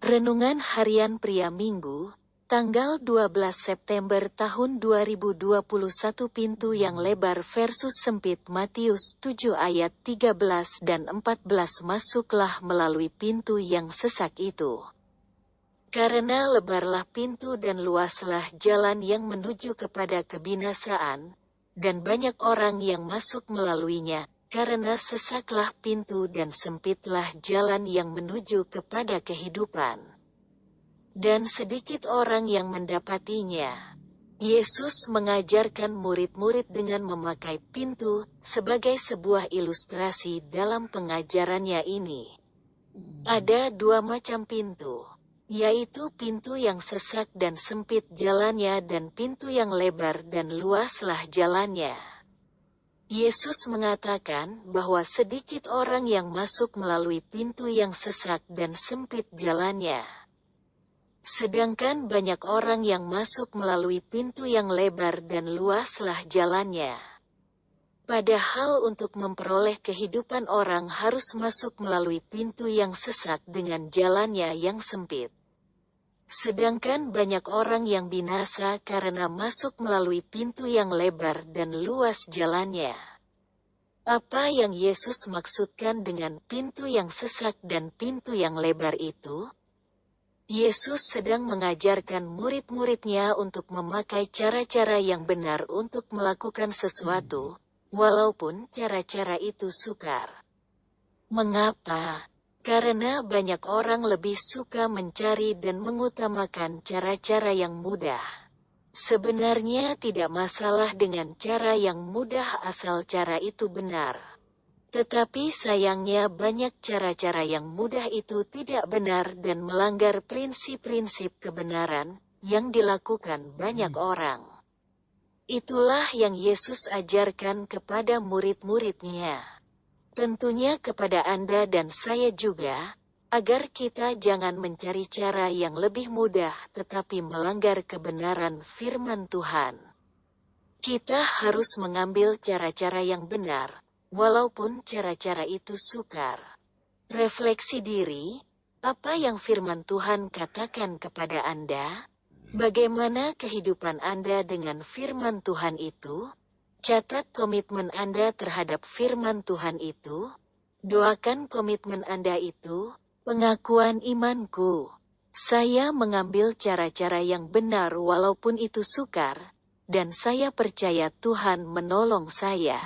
Renungan Harian Pria Minggu, tanggal 12 September tahun 2021 Pintu yang lebar versus sempit Matius 7 ayat 13 dan 14 Masuklah melalui pintu yang sesak itu. Karena lebarlah pintu dan luaslah jalan yang menuju kepada kebinasaan, dan banyak orang yang masuk melaluinya, karena sesaklah pintu dan sempitlah jalan yang menuju kepada kehidupan dan sedikit orang yang mendapatinya. Yesus mengajarkan murid-murid dengan memakai pintu sebagai sebuah ilustrasi dalam pengajarannya ini. Ada dua macam pintu, yaitu pintu yang sesak dan sempit jalannya dan pintu yang lebar dan luaslah jalannya. Yesus mengatakan bahwa sedikit orang yang masuk melalui pintu yang sesak dan sempit jalannya. Sedangkan banyak orang yang masuk melalui pintu yang lebar dan luaslah jalannya. Padahal untuk memperoleh kehidupan orang harus masuk melalui pintu yang sesak dengan jalannya yang sempit. Sedangkan banyak orang yang binasa karena masuk melalui pintu yang lebar dan luas jalannya. Apa yang Yesus maksudkan dengan pintu yang sesak dan pintu yang lebar itu? Yesus sedang mengajarkan murid-muridnya untuk memakai cara-cara yang benar untuk melakukan sesuatu, walaupun cara-cara itu sukar. Mengapa? Karena banyak orang lebih suka mencari dan mengutamakan cara-cara yang mudah. Sebenarnya tidak masalah dengan cara yang mudah asal cara itu benar. Tetapi sayangnya banyak cara-cara yang mudah itu tidak benar dan melanggar prinsip-prinsip kebenaran yang dilakukan banyak orang. Itulah yang Yesus ajarkan kepada murid-muridnya. Tentunya kepada Anda dan saya juga, agar kita jangan mencari cara yang lebih mudah tetapi melanggar kebenaran firman Tuhan. Kita harus mengambil cara-cara yang benar, walaupun cara-cara itu sukar. Refleksi diri, apa yang firman Tuhan katakan kepada Anda? Bagaimana kehidupan Anda dengan firman Tuhan itu? Catat komitmen Anda terhadap firman Tuhan itu. Doakan komitmen Anda itu, pengakuan imanku. Saya mengambil cara-cara yang benar walaupun itu sukar, dan saya percaya Tuhan menolong saya.